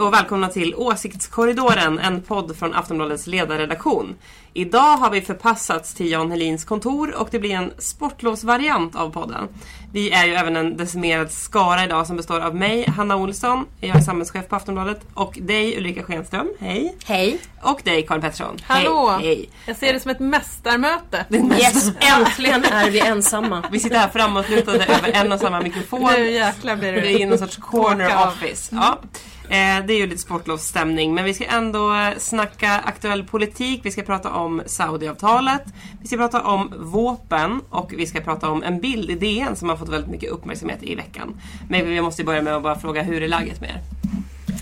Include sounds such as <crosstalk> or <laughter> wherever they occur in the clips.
Och välkomna till Åsiktskorridoren, en podd från Aftonbladets ledarredaktion. Idag har vi förpassats till Jan Helins kontor och det blir en sportlovsvariant av podden. Vi är ju även en decimerad skara idag som består av mig, Hanna Olsson, jag är samhällschef på Aftonbladet, och dig Ulrika Schenström, hej. Hej! Och dig Karin Pettersson, Hallå! hej. hej. Jag ser det som ett mästarmöte. Yes, äntligen är vi ensamma. Vi sitter här framåtlutade över en och samma mikrofon. Nu jäklar blir det. Det är någon sorts corner office. Ja. Eh, Det är ju lite sportlovsstämning men vi ska ändå eh, snacka aktuell politik. Vi ska prata om Saudiavtalet. Vi ska prata om våpen och vi ska prata om en bild i DN som har fått väldigt mycket uppmärksamhet i veckan. Men vi måste börja med att bara fråga hur är läget med er?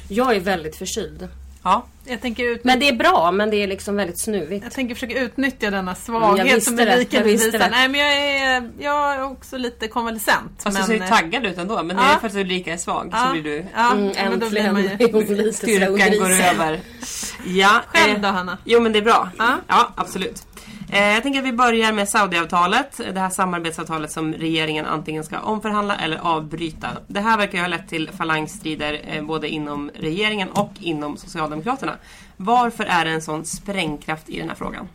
Jag är väldigt förkyld. Ja, Jag tänker, ut, Men det är bra, men det är liksom väldigt snuvigt. jag tänker försöka utnyttja denna svaghet som visste visar. Nej men jag är, jag är också lite konvalescent. fast men, du ser ju taggad ut ändå. Men det är Ja. för att Ulrika är svag ja, så blir du... Ja, Mm, men då blir äntligen <laughs> man Styrkan går över. Ja, Själv eh, då Hanna? Jo men det är bra. Ja. Ja, absolut. Eh, jag tänker att vi börjar med Saudiavtalet. Det här samarbetsavtalet som regeringen antingen ska omförhandla eller avbryta. Det här verkar ju ha lett till falangstrider eh, både inom regeringen och inom Socialdemokraterna. Varför är det en sån sprängkraft i den här frågan?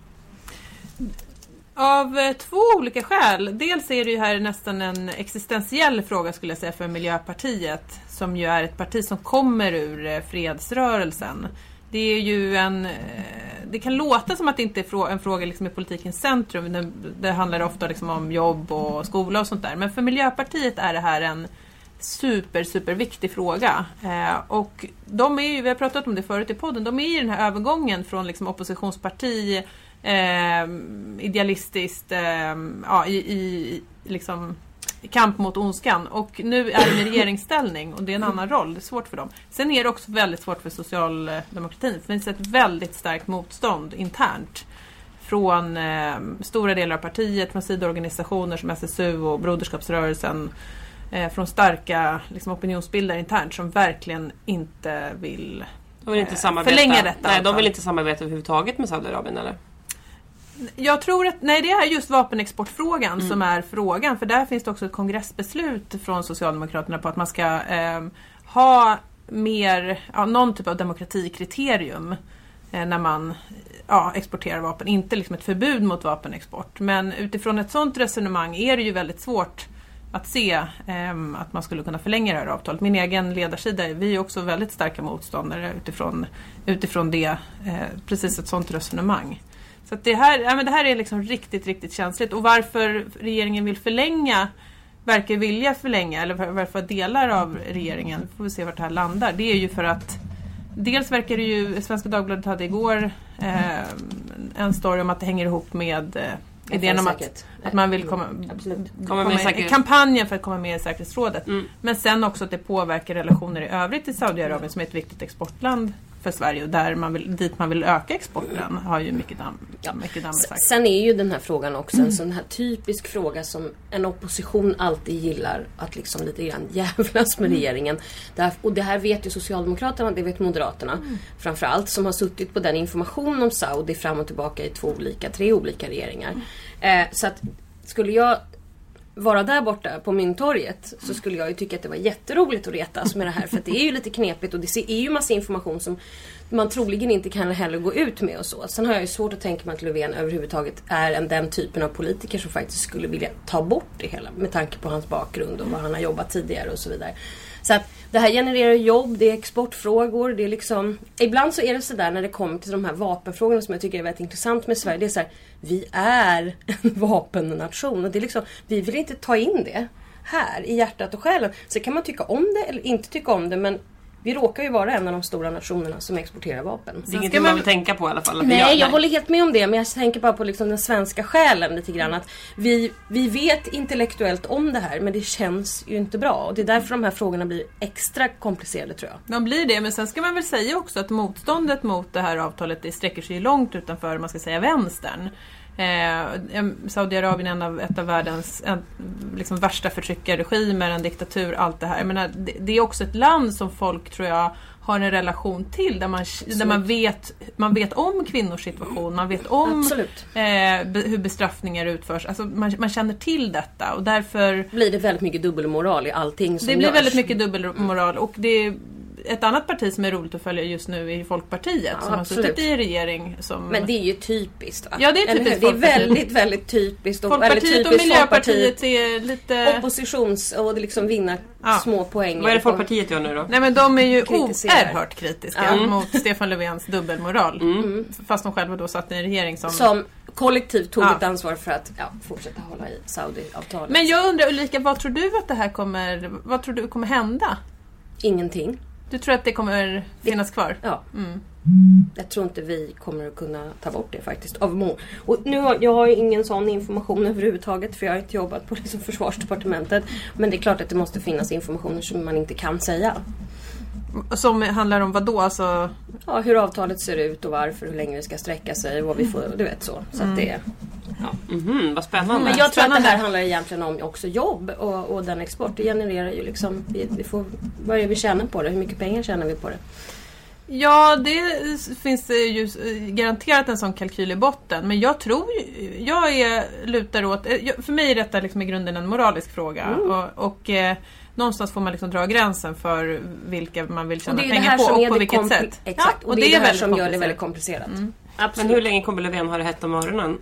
Av eh, två olika skäl. Dels är det ju här nästan en existentiell fråga skulle jag säga för Miljöpartiet. Som ju är ett parti som kommer ur eh, fredsrörelsen. Det är ju en... Eh, det kan låta som att det inte är en fråga liksom i politikens centrum. Det, det handlar ofta liksom om jobb och skola och sånt där. Men för Miljöpartiet är det här en super, super viktig fråga. Eh, och de är ju, vi har pratat om det förut i podden, de är i den här övergången från liksom oppositionsparti, eh, idealistiskt, eh, ja, i, i liksom kamp mot ondskan. Och nu är de i regeringsställning och det är en annan roll. Det är svårt för dem. Sen är det också väldigt svårt för socialdemokratin. För det finns ett väldigt starkt motstånd internt. Från eh, stora delar av partiet, från sidoorganisationer som SSU och Broderskapsrörelsen. Eh, från starka liksom, opinionsbildare internt som verkligen inte vill De vill inte Eh, samarbeta. förlänga detta Nej, de vill inte samarbeta överhuvudtaget med Saudiarabien eller? Jag tror att, nej det är just vapenexportfrågan som är frågan. För där finns det också ett kongressbeslut från Socialdemokraterna på att man ska ehm, ha mer, ja, någon typ av demokratikriterium eh, när man ja, exporterar vapen. Inte liksom ett förbud mot vapenexport. Men utifrån ett sådant resonemang är det ju väldigt svårt att se ehm, att man skulle kunna förlänga det här avtalet. Min egen ledarsida, vi är också väldigt starka motståndare utifrån, utifrån det, eh, precis ett sådant resonemang. Så att det, här, ja, men det här är liksom riktigt, riktigt känsligt. Och varför regeringen vill förlänga, verkar vilja förlänga, eller var- varför delar av regeringen, får vi se vart det här landar, det är ju för att Dels verkar det ju, Svenska Dagbladet hade igår eh, en story om att det hänger ihop med eh, idén om att, att man vill komma, Absolut. Komma med säkerhet- kampanjen för att komma med i säkerhetsrådet. Mm. Men sen också att det påverkar relationer i övrigt i Saudiarabien som är ett viktigt exportland för Sverige och där man vill, dit man vill öka exporten har ju mycket damm, Ja. mycket damm sagt. Sen är ju den här frågan också en sån här typisk fråga som en opposition alltid gillar att liksom lite grann <laughs> jävlas med regeringen. Där, och det här vet ju Socialdemokraterna, det vet Moderaterna framförallt som har suttit på den information om Saudi fram och tillbaka i två olika, tre olika regeringar. Eh, så att skulle jag vara där borta på Mynttorget så skulle jag ju tycka att det var jätteroligt att retas med det här för att det är ju lite knepigt och det är ju massa information som man troligen inte kan heller gå ut med och så. Sen har jag ju svårt att tänka mig att Löfven överhuvudtaget är en, den typen av politiker som faktiskt skulle vilja ta bort det hela med tanke på hans bakgrund och vad han har jobbat tidigare och så vidare. Så att det här genererar jobb, det är exportfrågor, det är liksom... Ibland så är det sådär när det kommer till de här vapenfrågorna som jag tycker är väldigt intressant med Sverige. Det är såhär, vi är en <laughs> vapennation och det är liksom, vi vill inte ta in det här i hjärtat och själen. Så kan man tycka om det eller inte tycka om det men vi råkar ju vara en av de stora nationerna som exporterar vapen. Det är ingenting man vill tänka på i alla fall. vi gör. Nej, jag håller helt med om det. Men jag tänker bara på liksom den svenska själen lite grann. Att vi, vi vet intellektuellt om det här men det känns ju inte bra. Och det är därför de här frågorna blir extra komplicerade tror jag. De blir det, men sen ska man väl säga också att motståndet mot det här avtalet det sträcker sig långt utanför, man ska säga, vänstern. Eh, Saudiarabien är en av, ett av världens en, liksom värsta förtryckarregimer, en diktatur, allt det här. Jag menar, det, det är också ett land som folk tror jag har en relation till där man, där man, vet, man vet om kvinnors situation, man vet om eh, be, hur bestraffningar utförs. Alltså man, man känner till detta och därför blir det väldigt mycket dubbelmoral i allting som det blir görs. väldigt mycket dubbelmoral och det ett annat parti som är roligt att följa just nu är Folkpartiet som absolut. har suttit i regering. Som... Men det är ju typiskt va? Ja, det är typiskt? Det är väldigt, väldigt typiskt. Och Folkpartiet väldigt och typiskt Miljöpartiet Folkpartiet. är lite... Oppositions och liksom vinna Ja. små poäng. Vad är det Folkpartiet gör nu då? Nej men de är ju Kritiserar. oerhört kritiska Mm. mot Stefan Löfvens dubbelmoral. Fast de själva då satt i en regering som... Som kollektivt tog Ja. ett ansvar för att ja, fortsätta hålla i Saudi-avtalet. Men jag undrar Ulrika, vad tror du att det här kommer... Vad tror du kommer hända? Ingenting. Du tror att det kommer finnas kvar? Ja. Mm. Jag tror inte vi kommer att kunna ta bort det faktiskt. Av må- och nu har, jag har ingen sån information <laughs> överhuvudtaget för jag har inte jobbat på liksom försvarsdepartementet. Men det är klart att det måste finnas information som man inte kan säga. Som handlar om vad då? Alltså, Ja, hur avtalet ser ut och varför, hur länge det ska sträcka sig och vad vi får, du vet så. så att det, Mhm, vad spännande. men jag tror att det här handlar egentligen om också jobb och, och den export. Det genererar ju liksom, vi, vi får, vad är det vi tjänar på det? Hur mycket pengar tjänar vi på det? Ja, det finns ju garanterat en sån kalkyl i botten. Men jag tror jag är, lutar åt, eh, för mig är detta liksom i grunden en moralisk fråga. Mm. Och, och eh, någonstans får man liksom dra gränsen för vilka man vill tjäna det är det pengar här på som och är på vilket sätt. Exakt, Ja, och, det är det här som gör det väldigt komplicerat. Men Absolut. hur länge kommer Löfven ha det hett om öronen?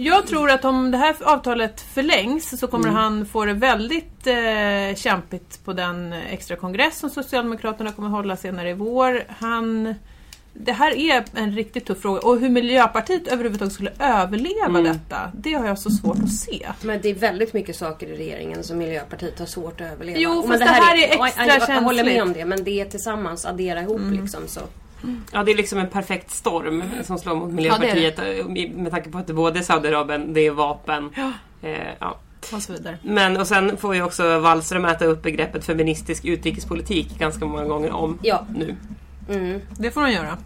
Jag tror att om det här avtalet förlängs så Mm. kommer han få det väldigt eh, kämpigt på den extra kongress som Socialdemokraterna kommer hålla senare i vår. Han, det här är en riktigt tuff fråga och hur Miljöpartiet överhuvudtaget skulle överleva Mm. detta, det har jag så svårt att se. Men det är väldigt mycket saker i regeringen som Miljöpartiet har svårt att överleva. Jo, fast men det här är ja, extra jag, jag håller med känsligt. om det, men det är tillsammans, addera ihop liksom så. Ja, det är liksom en perfekt storm som slår mot Ja, det Miljöpartiet eh, med tanke på att det både är Saudiarabien, det är vapen. Ja. Eh, ja. Och så vidare. Men och sen får ju också Wallström äta upp begreppet feministisk utrikespolitik ganska många gånger om Ja. nu. Mm. Det får de göra.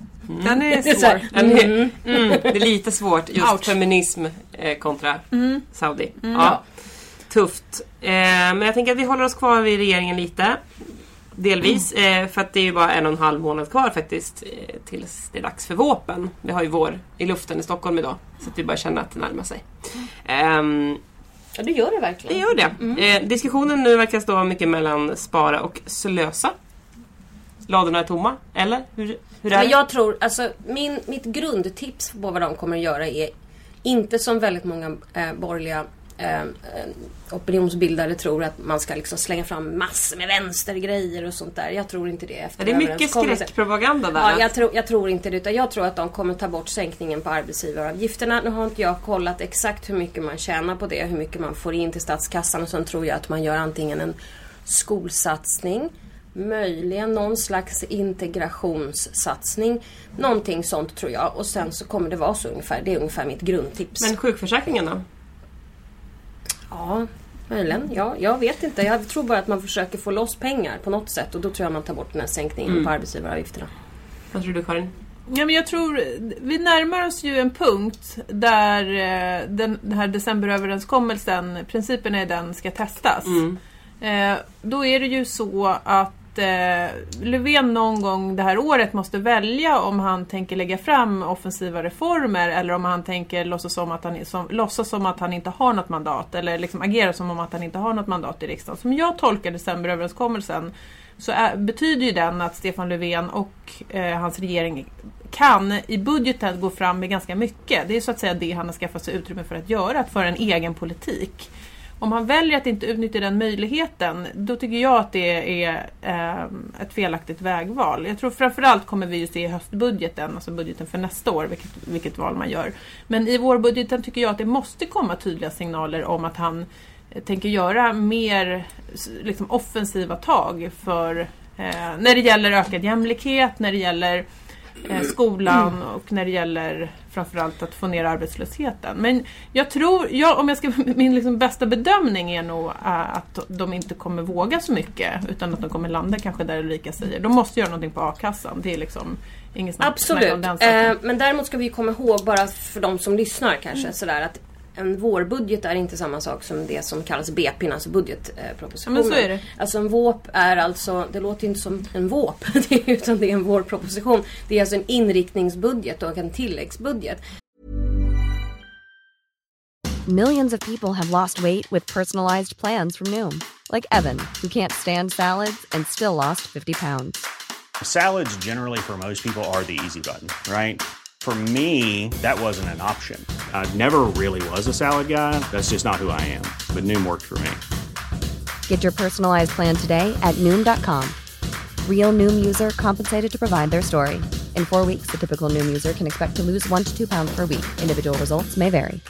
Den är <laughs> Det svår. det, <laughs> mm, det är lite svårt just Ouch. feminism eh, kontra Mm. Saudi. Ja. Ja, tufft. Eh, men jag tänker att vi håller oss kvar vid regeringen lite. Delvis, eh, för att det är ju bara en och en halv månad kvar faktiskt eh, tills det är dags för våpen. Vi har ju vår i luften i Stockholm idag. Så att vi bara känner att det närmar sig. Ehm, Ja, det gör det det verkligen. gör det. Eh, diskussionen nu verkar stå mycket mellan spara och slösa. Ladorna är tomma, eller? Hur, hur är Men det? jag tror, alltså min, mitt grundtips på vad de kommer att göra är inte som väldigt många eh, borgerliga eh, eh, opinionsbildare tror att man ska liksom slänga fram massor med vänstergrejer och sånt där. Jag tror inte det efter Är det mycket skräckpropaganda där? Ja, jag, tror, jag tror inte det. Utan jag tror att de kommer ta bort sänkningen på arbetsgivaravgifterna. Nu har inte jag kollat exakt hur mycket man tjänar på det, hur mycket man får in till statskassan. Och sen tror jag att man gör antingen en skolsatsning, möjligen någon slags integrationssatsning. Någonting sånt tror jag. Och sen så kommer det vara så ungefär. Det är ungefär mitt grundtips. Men sjukförsäkringen då? Ja, möjligen. Ja, jag vet inte. Jag tror bara att man försöker få loss pengar på något sätt. Och då tror jag man tar bort den här sänkningen på arbetsgivaravgifterna. Vad tror du Karin? Ja, men jag tror, vi närmar oss ju en punkt där eh, den, den här decemberöverenskommelsen, principen är den ska testas. Mm. Eh, då är det ju så att eh, Löfven någon gång det här året måste välja om han tänker lägga fram offensiva reformer eller om han tänker låtsas som att han, som, låtsas som att han inte har något mandat eller liksom agera som om att han inte har något mandat i riksdagen. Som jag tolkar decemberöverenskommelsen så är, betyder ju den att Stefan Löfven och eh, hans regering kan i budgeten gå fram med ganska mycket. Det är så att säga det han har skaffat sig utrymme för att göra, att föra en egen politik. Om han väljer att inte utnyttja den möjligheten, då tycker jag att det är eh, ett felaktigt vägval. Jag tror framförallt kommer vi ju se i höstbudgeten, alltså budgeten för nästa år, vilket, vilket val man gör. Men i vårbudgeten tycker jag att det måste komma tydliga signaler om att han eh, tänker göra mer liksom, offensiva tag för eh, när det gäller ökad jämlikhet, när det gäller eh, skolan och när det gäller framförallt att få ner arbetslösheten. Men jag tror, jag, om jag ska, <laughs> min liksom bästa bedömning är nog äh, att de inte kommer våga så mycket utan att de kommer landa kanske där Ulrika säger. De måste göra någonting på a-kassan. Det är liksom inget snack, snack om Absolut. den saken. Eh, men däremot ska vi komma ihåg, bara för de som lyssnar kanske, sådär att en vårbudget är inte samma sak som det som kallas BP, alltså budgetpropositionen. Men så är det. Alltså en våp är alltså, det låter inte som en våp, <laughs> utan det är en vårproposition. Det är alltså en inriktningsbudget och en tilläggsbudget. Millions of people have lost weight with personalized plans from Noom, like Evan, who can't stand salads and still lost 50 pounds. Salads, generally, for most people, are the easy button, right? For me, that wasn't an option. I never really was a salad guy. That's just not who I am. But Noom worked for me. Get your personalized plan today at Noom.com. Real Noom user compensated to provide their story. In four weeks, the typical Noom user can expect to lose one to two pounds per week. Individual results may vary.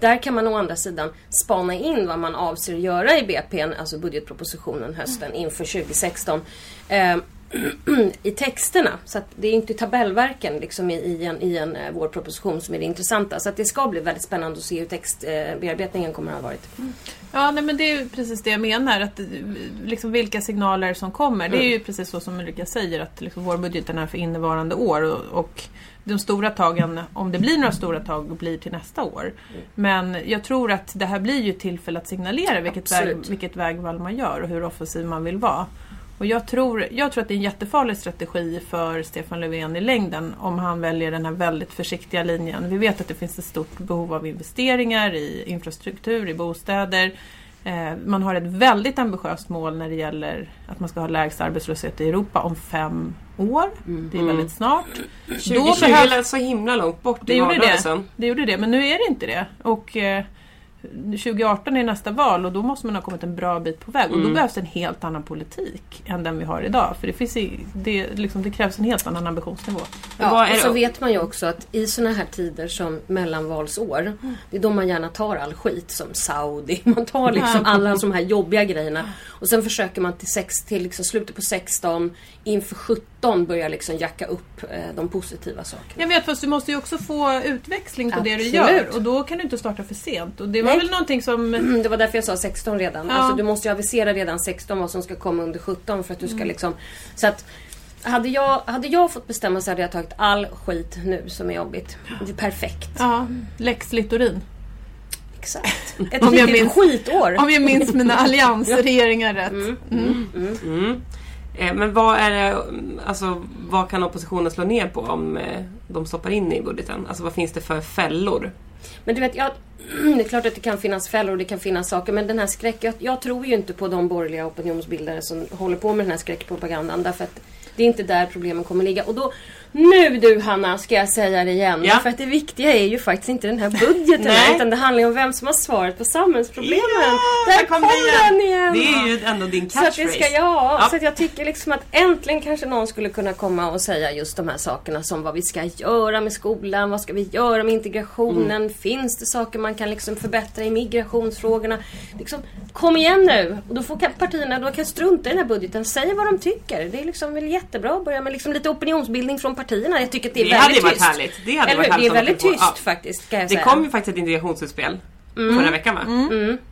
Där kan man å andra sidan spana in vad man avser att göra i BPn, alltså budgetpropositionen hösten inför 2016. Eh, <clears throat> i texterna. Så att det är inte tabellverken liksom i, en, i en eh, vårproposition som är det intressanta. Så att det ska bli väldigt spännande att se hur textbearbetningen kommer att ha varit. Ja, nej, men det är precis det jag menar. Att, eh, liksom, vilka signaler som kommer. Det är ju precis så som Ulrika säger att liksom, vårbudgeten är för innevarande år. Och, och de stora tagen, om det blir några stora tag, blir till nästa år. Men jag tror att det här blir ju tillfälle att signalera vilket, väg, vilket vägval man gör och hur offensiv man vill vara. Och jag tror, jag tror att det är en jättefarlig strategi för Stefan Löfven i längden om han väljer den här väldigt försiktiga linjen. Vi vet att det finns ett stort behov av investeringar i infrastruktur, i bostäder. Eh, Man har ett väldigt ambitiöst mål när det gäller att man ska ha lägst arbetslöshet i Europa om fem år. Det är väldigt snart. 2020 behövs- lät så himla långt bort det i gjorde det. det gjorde det, men nu är det inte det. Och eh, 2018 är nästa val och då måste man ha kommit en bra bit på väg. Och Mm. då behövs en helt annan politik än den vi har idag. För det, finns i, det, liksom, det krävs en helt annan ambitionsnivå. Ja, och så vet man ju också att i såna här tider som mellanvalsår, det är då man gärna tar all skit som Saudi. <laughs> Man tar liksom alla de här jobbiga grejerna. Och sen försöker man till, sex, till liksom slutet på 16, inför 17 börja liksom jacka upp eh, de positiva sakerna. Jag vet, fast du måste ju också få utväxling på det du Absolut. gör. Och då kan du inte starta för sent. Och det var väl någonting som... Mm, Det var därför jag sa 16 redan. Ja. Alltså, du måste ju avisera redan 16 vad som ska komma under 17 för att du ska liksom... Så att hade jag, hade jag fått bestämma så hade jag tagit all skit nu som är jobbigt. Det är perfekt. Ja, Lex Littorin. Exakt. <laughs> Ett Om jag riktigt minns- skitår. Om jag minns mina <laughs> alliansregeringar rätt. Mm. Eh, Men vad är det, alltså vad kan oppositionen slå ner på om eh, de stoppar in i budgeten? Alltså vad finns det för fällor? Men du vet, jag, <clears throat> det är klart att det kan finnas fällor och det kan finnas saker. Men den här skräck... Jag, jag tror ju inte på de borgerliga opinionsbildare som håller på med den här skräckpropagandan. Därför att det är inte där problemen kommer ligga. Och då... Nu du Hanna, ska jag säga det igen. Ja. För att det viktiga är ju faktiskt inte den här budgeten. Utan det handlar ju om vem som har svaret på samhällsproblemen. där där kom kom den igen! Det är ju ändå din Så catchphrase. ska, ja, Ja. så jag tycker liksom att äntligen kanske någon skulle kunna komma och säga just de här sakerna som vad vi ska göra med skolan, vad ska vi göra med integrationen, Mm. finns det saker man kan liksom förbättra i migrationsfrågorna. Liksom, kom igen nu! Och då får partierna då kan strunta i den här budgeten, säga vad de tycker. Det är liksom väl jättebra att börja med liksom lite opinionsbildning från partierna. Jag tycker att det är Det väldigt tyst. härligt. Det hade Eller varit härligt Det är väldigt tyst ja. faktiskt, Det säga. kom ju faktiskt ett integrationsutspel Mm. förra veckan va?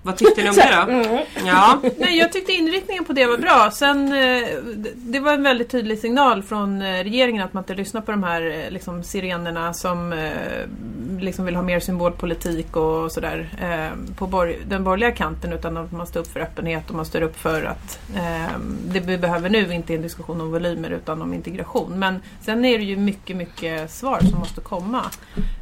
Vad tyckte ni om det då? <laughs> Ja. Nej, jag tyckte inriktningen på det var bra. Sen, eh, det var en väldigt tydlig signal från eh, regeringen att man inte lyssnar på de här eh, liksom, sirenerna som liksom vill ha mer symbolpolitik och sådär på bor- den borgerliga kanten utan att man står upp för öppenhet och man står upp för att eh, det vi behöver nu inte är en diskussion om volymer utan om integration. Men sen är det ju mycket, mycket svar som måste komma.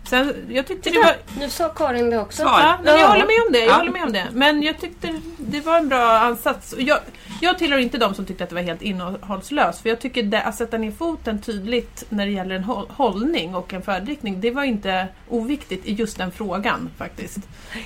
Sen, jag tyckte det var... Nu sa Karin det också. Svar. Ja, men jag Ja. håller med om det. Jag Ja. håller med om det. Men jag tyckte det var en bra ansats. Jag, jag tillhör inte de som tyckte att det var helt innehållslöst. För jag tycker det, att sätta ner foten tydligt när det gäller en håll, hållning och en färdriktning, det var inte oviktigt i just den frågan faktiskt.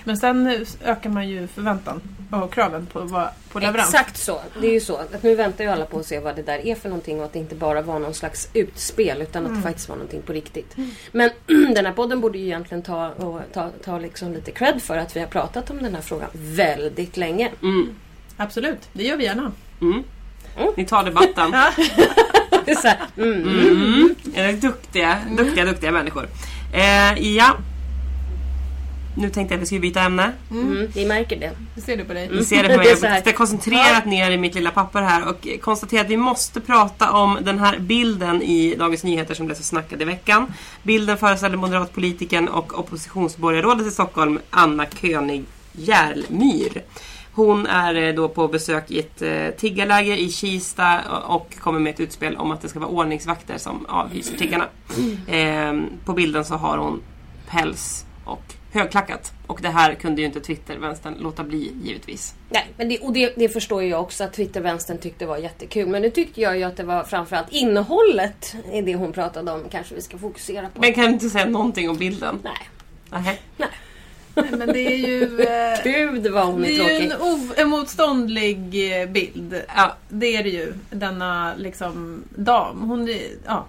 Men sen ökar man ju förväntan och kraven på, på leverans. Exakt så. Det är ju så. Att nu väntar ju alla på att se vad det där är för någonting och att det inte bara var någon slags utspel utan Mm. att det faktiskt var någonting på riktigt. Men <clears throat> den här podden borde ju egentligen ta, och, ta, ta liksom lite cred för att vi har pratat om den här frågan väldigt länge. Mm. Absolut, det gör vi gärna. Mm. Ni tar debatten. <laughs> Det är så här, mm. Är duktiga, duktiga, duktiga människor. Eh, ja. Nu tänkte jag att vi skulle byta ämne. Mm, vi märker det. Hur ser du på dig? Vi ser det på <laughs> mig. Det är Jag har koncentrerat ner i mitt lilla papper här och konstaterat att vi måste prata om den här bilden i Dagens Nyheter som blev så snackad i veckan. Bilden föreställer moderatpolitikern och oppositionsborgarrådet i Stockholm, Anna König Järlmyr. Hon är eh, då på besök i ett eh, tiggarläger i Kista och- kommer med ett utspel om att det ska vara ordningsvakter som avhyser tiggarna. Eh, på bilden så har hon päls och högklackat. Och det här kunde ju inte Twitter-vänstern låta bli givetvis. Nej, men det, och det, det förstår ju jag också att Twittervänstern tyckte var jättekul. Men nu tyckte jag ju att det var framförallt innehållet i det hon pratade om kanske vi ska fokusera på. Men kan du inte säga någonting om bilden? Nej. Nähä. Nej, men det är ju... Eh, Gud vad hon är det är ju tråkig. en oemotståndlig eh, bild. Ja, Det är det ju. Denna liksom dam. Hon ja.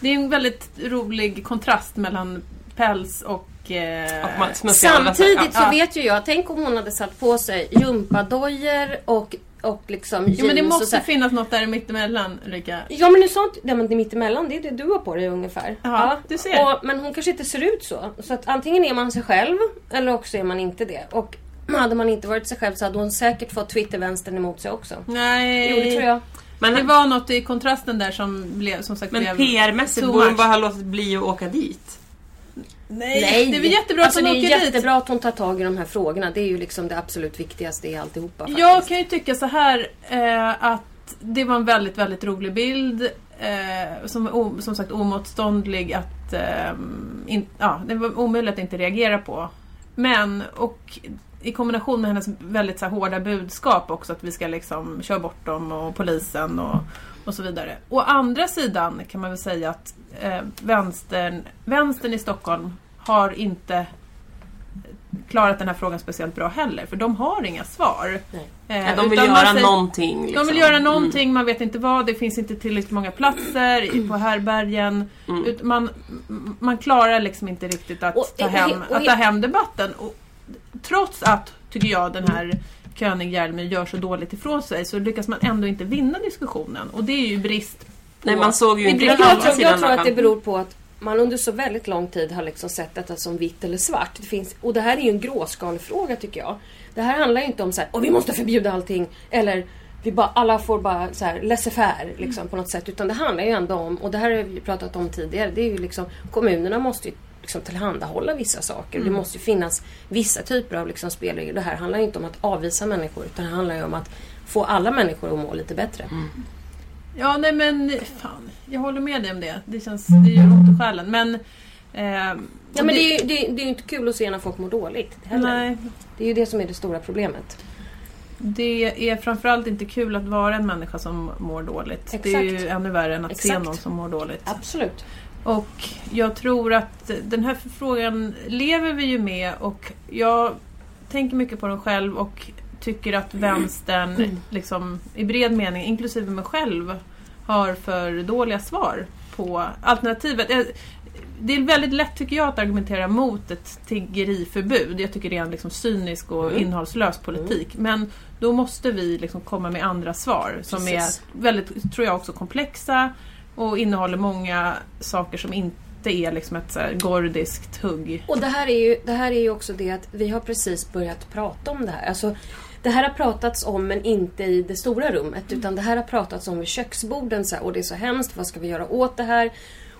Det är en väldigt rolig kontrast mellan päls och... Eh, man smutsiga Samtidigt så vet ju jag, tänk om hon hade satt på sig gympadojor och, och liksom Jo men det måste här. finns något där mittemellan Ulrika. Ja men nu sa inte, men det mittemellan, det är det du har på dig ungefär. Ja, du ser. Och, men hon kanske inte ser ut så. Så att antingen är man sig själv eller också är man inte det. Och <clears throat> hade man inte varit sig själv så hade hon säkert fått Twittervänstern emot sig också. Nej. Jo det tror jag. Men, Det var något i kontrasten där som blev som sagt men PR-mässigt borde hon bara ha låtit bli att åka dit. Nej, det är väl jättebra alltså, att hon det är åker dit. jättebra att hon tar tag i de här frågorna. Det är ju liksom det absolut viktigaste i alltihopa. Faktiskt. Jag kan ju tycka så här eh, att det var en väldigt, väldigt rolig bild. Eh, som o, som sagt omotståndlig att... Eh, in, ja, det var omöjligt att inte reagera på. Men, och i kombination med hennes väldigt så här, hårda budskap också att vi ska liksom köra bort dem och polisen och, och så vidare. Å andra sidan kan man väl säga att eh, vänstern, vänstern i Stockholm har inte klarat den här frågan speciellt bra heller. För de har inga svar. Nej. Eh, Ja, de vill göra säger- någonting. De Liksom. vill göra någonting, man vet inte vad, det finns inte tillräckligt många platser i- på härbergen. Mm. Ut- Man, man klarar liksom inte riktigt att, Och- ta, och- hem, och- att ta hem debatten. Och, trots att, tycker jag, den här König Hjelmer gör så dåligt ifrån sig så lyckas man ändå inte vinna diskussionen. Och det är ju brist på... Nej, man såg ju inte Jag, tror, jag tror att det beror på att man under så väldigt lång tid har liksom sett detta som vitt eller svart. Det finns, och det här är ju en gråskalefråga tycker jag. Det här handlar ju inte om så här, "Åh, vi måste förbjuda allting. Eller vi bara, alla får bara så här laissez-faire liksom, på något sätt. Utan det handlar ju ändå om, och det här har vi pratat om tidigare, det är ju liksom kommunerna måste ju liksom tillhandahålla vissa saker. Det måste ju finnas vissa typer av liksom spelregler. Det här handlar ju inte om att avvisa människor utan det handlar ju om att få alla människor att må lite bättre. Ja, nej men fan. Jag håller med dig om det. Det känns, det gör ont i själen. Men... Eh, Ja, men det, är ju, det, det är ju inte kul att se när folk mår dåligt heller. Nej, Det är ju det som är det stora problemet. Det är framförallt inte kul att vara en människa som mår dåligt. Det är ju Exakt. ännu värre än att se Exakt. någon som mår dåligt. Absolut. Och jag tror att den här frågan lever vi ju med och jag tänker mycket på den själv och tycker att vänstern liksom, i bred mening, inklusive mig själv, har för dåliga svar på alternativet. Det är väldigt lätt tycker jag att argumentera mot ett tiggeriförbud. Jag tycker det är en liksom cynisk och innehållslös politik. Men då måste vi liksom komma med andra svar som Precis. är väldigt, tror jag också, komplexa och innehåller många saker som inte är liksom ett så här gordiskt hugg. Och det här, är ju, det här är ju också det att vi har precis börjat prata om det här. Alltså, det här har pratats om men inte i det stora rummet. Utan det här har pratats om vid köksborden. Så här, och det är så hemskt, vad ska vi göra åt det här?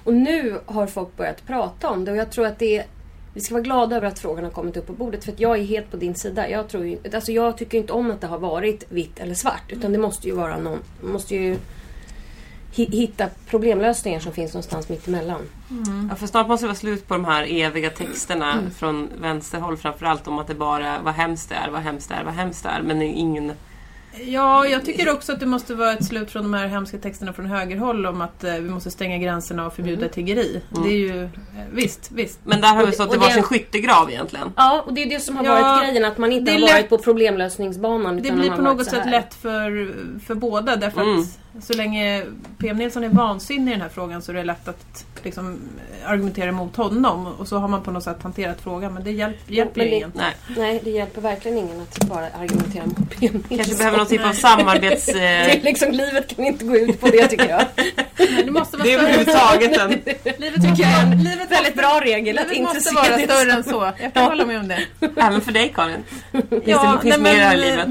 Och nu har folk börjat prata om det. Och jag tror att det är, vi ska vara glada över att frågan har kommit upp på bordet. För att jag är helt på din sida. Jag, tror ju, alltså jag tycker inte om att det har varit vitt eller svart. Utan det måste ju vara någon... Måste ju hitta problemlösningar som finns någonstans mitt emellan. Ja, för snart måste det vara slut på de här eviga texterna Mm. från vänsterhåll framförallt om att det bara vad hemskt det är, vad hemskt det är, vad hemskt det är. Men det är ingen... Ja, jag tycker också att det måste vara ett slut från de här hemska texterna från högerhåll om att eh, vi måste stänga gränserna och förbjuda tiggeri. Det är ju... Eh, visst, visst. Men där har vi stått i varsin skyttegrav egentligen. Ja, och det är det som har Ja, varit grejen. Att man inte har varit lätt- på problemlösningsbanan. Det blir på något sätt lätt för, för båda därför Mm. att så länge PM Nilsson är vansinnig i den här frågan så är det lätt att liksom, argumentera mot honom. Och så har man på något sätt hanterat frågan men det hjälp, hjälper men det- ingen. Nej. Nej, det hjälper verkligen ingen att bara argumentera mot PM Nilsson. Kanske behöver någon typ av samarbets... <laughs> Det Eh, är liksom, livet kan inte gå ut på det tycker jag. Det måste vara det är överhuvudtaget en... <laughs> livet måste jag en livet Väldigt bra regel att inte måste vara det större än så. Jag kan hålla med om det. Även för dig Karin. Finns Ja, det finns nej, mer i livet.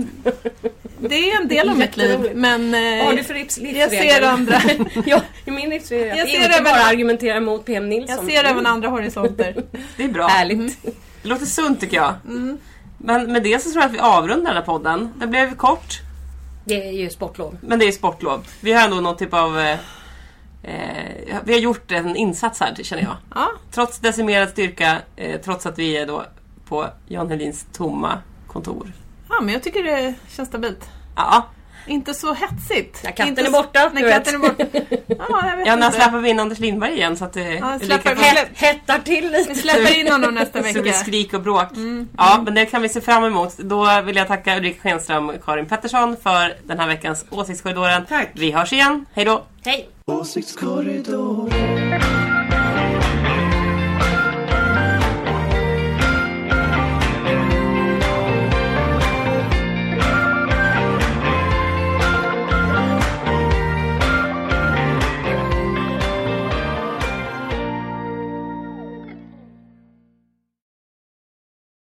Det är en del av mitt liv. Men Vad har eh, du för livs- livsregel? jag ser andra. <laughs> ja, min livsregel är att Jag ser inte även- bara argumentera mot PM Nilsson. jag ser även andra horisonter. Det är bra. Härligt. Det låter sunt tycker jag. Mm. Men med det så tror jag att vi avrundar den här podden. Den blev kort, Det är ju sportlov. men det är sportlov. Vi har ändå någon typ av... Eh, eh, vi har gjort en insats här känner jag. Ja, Trots decimerad styrka, eh, trots att vi är då på Jan Helins tomma kontor. ja, men jag tycker det känns stabilt. Ja, Inte så hetsigt. Ja, katten inte är borta, Nej, du katten är borta. Ja, jag vet <laughs> ja när inte. släpper vi in Anders Lindberg igen så att det Ja, släpper vi-. Hett, hettar till Vi lite. släpper in honom nästa <laughs> Så det blir vecka. skrik och bråk. Ja, men det kan vi se fram emot. Då vill jag tacka Ulrika Schenström och Karin Pettersson för den här veckans Åsiktskorridoren. Tack. Vi hörs igen. Hej då! Hej! Åsiktskorridoren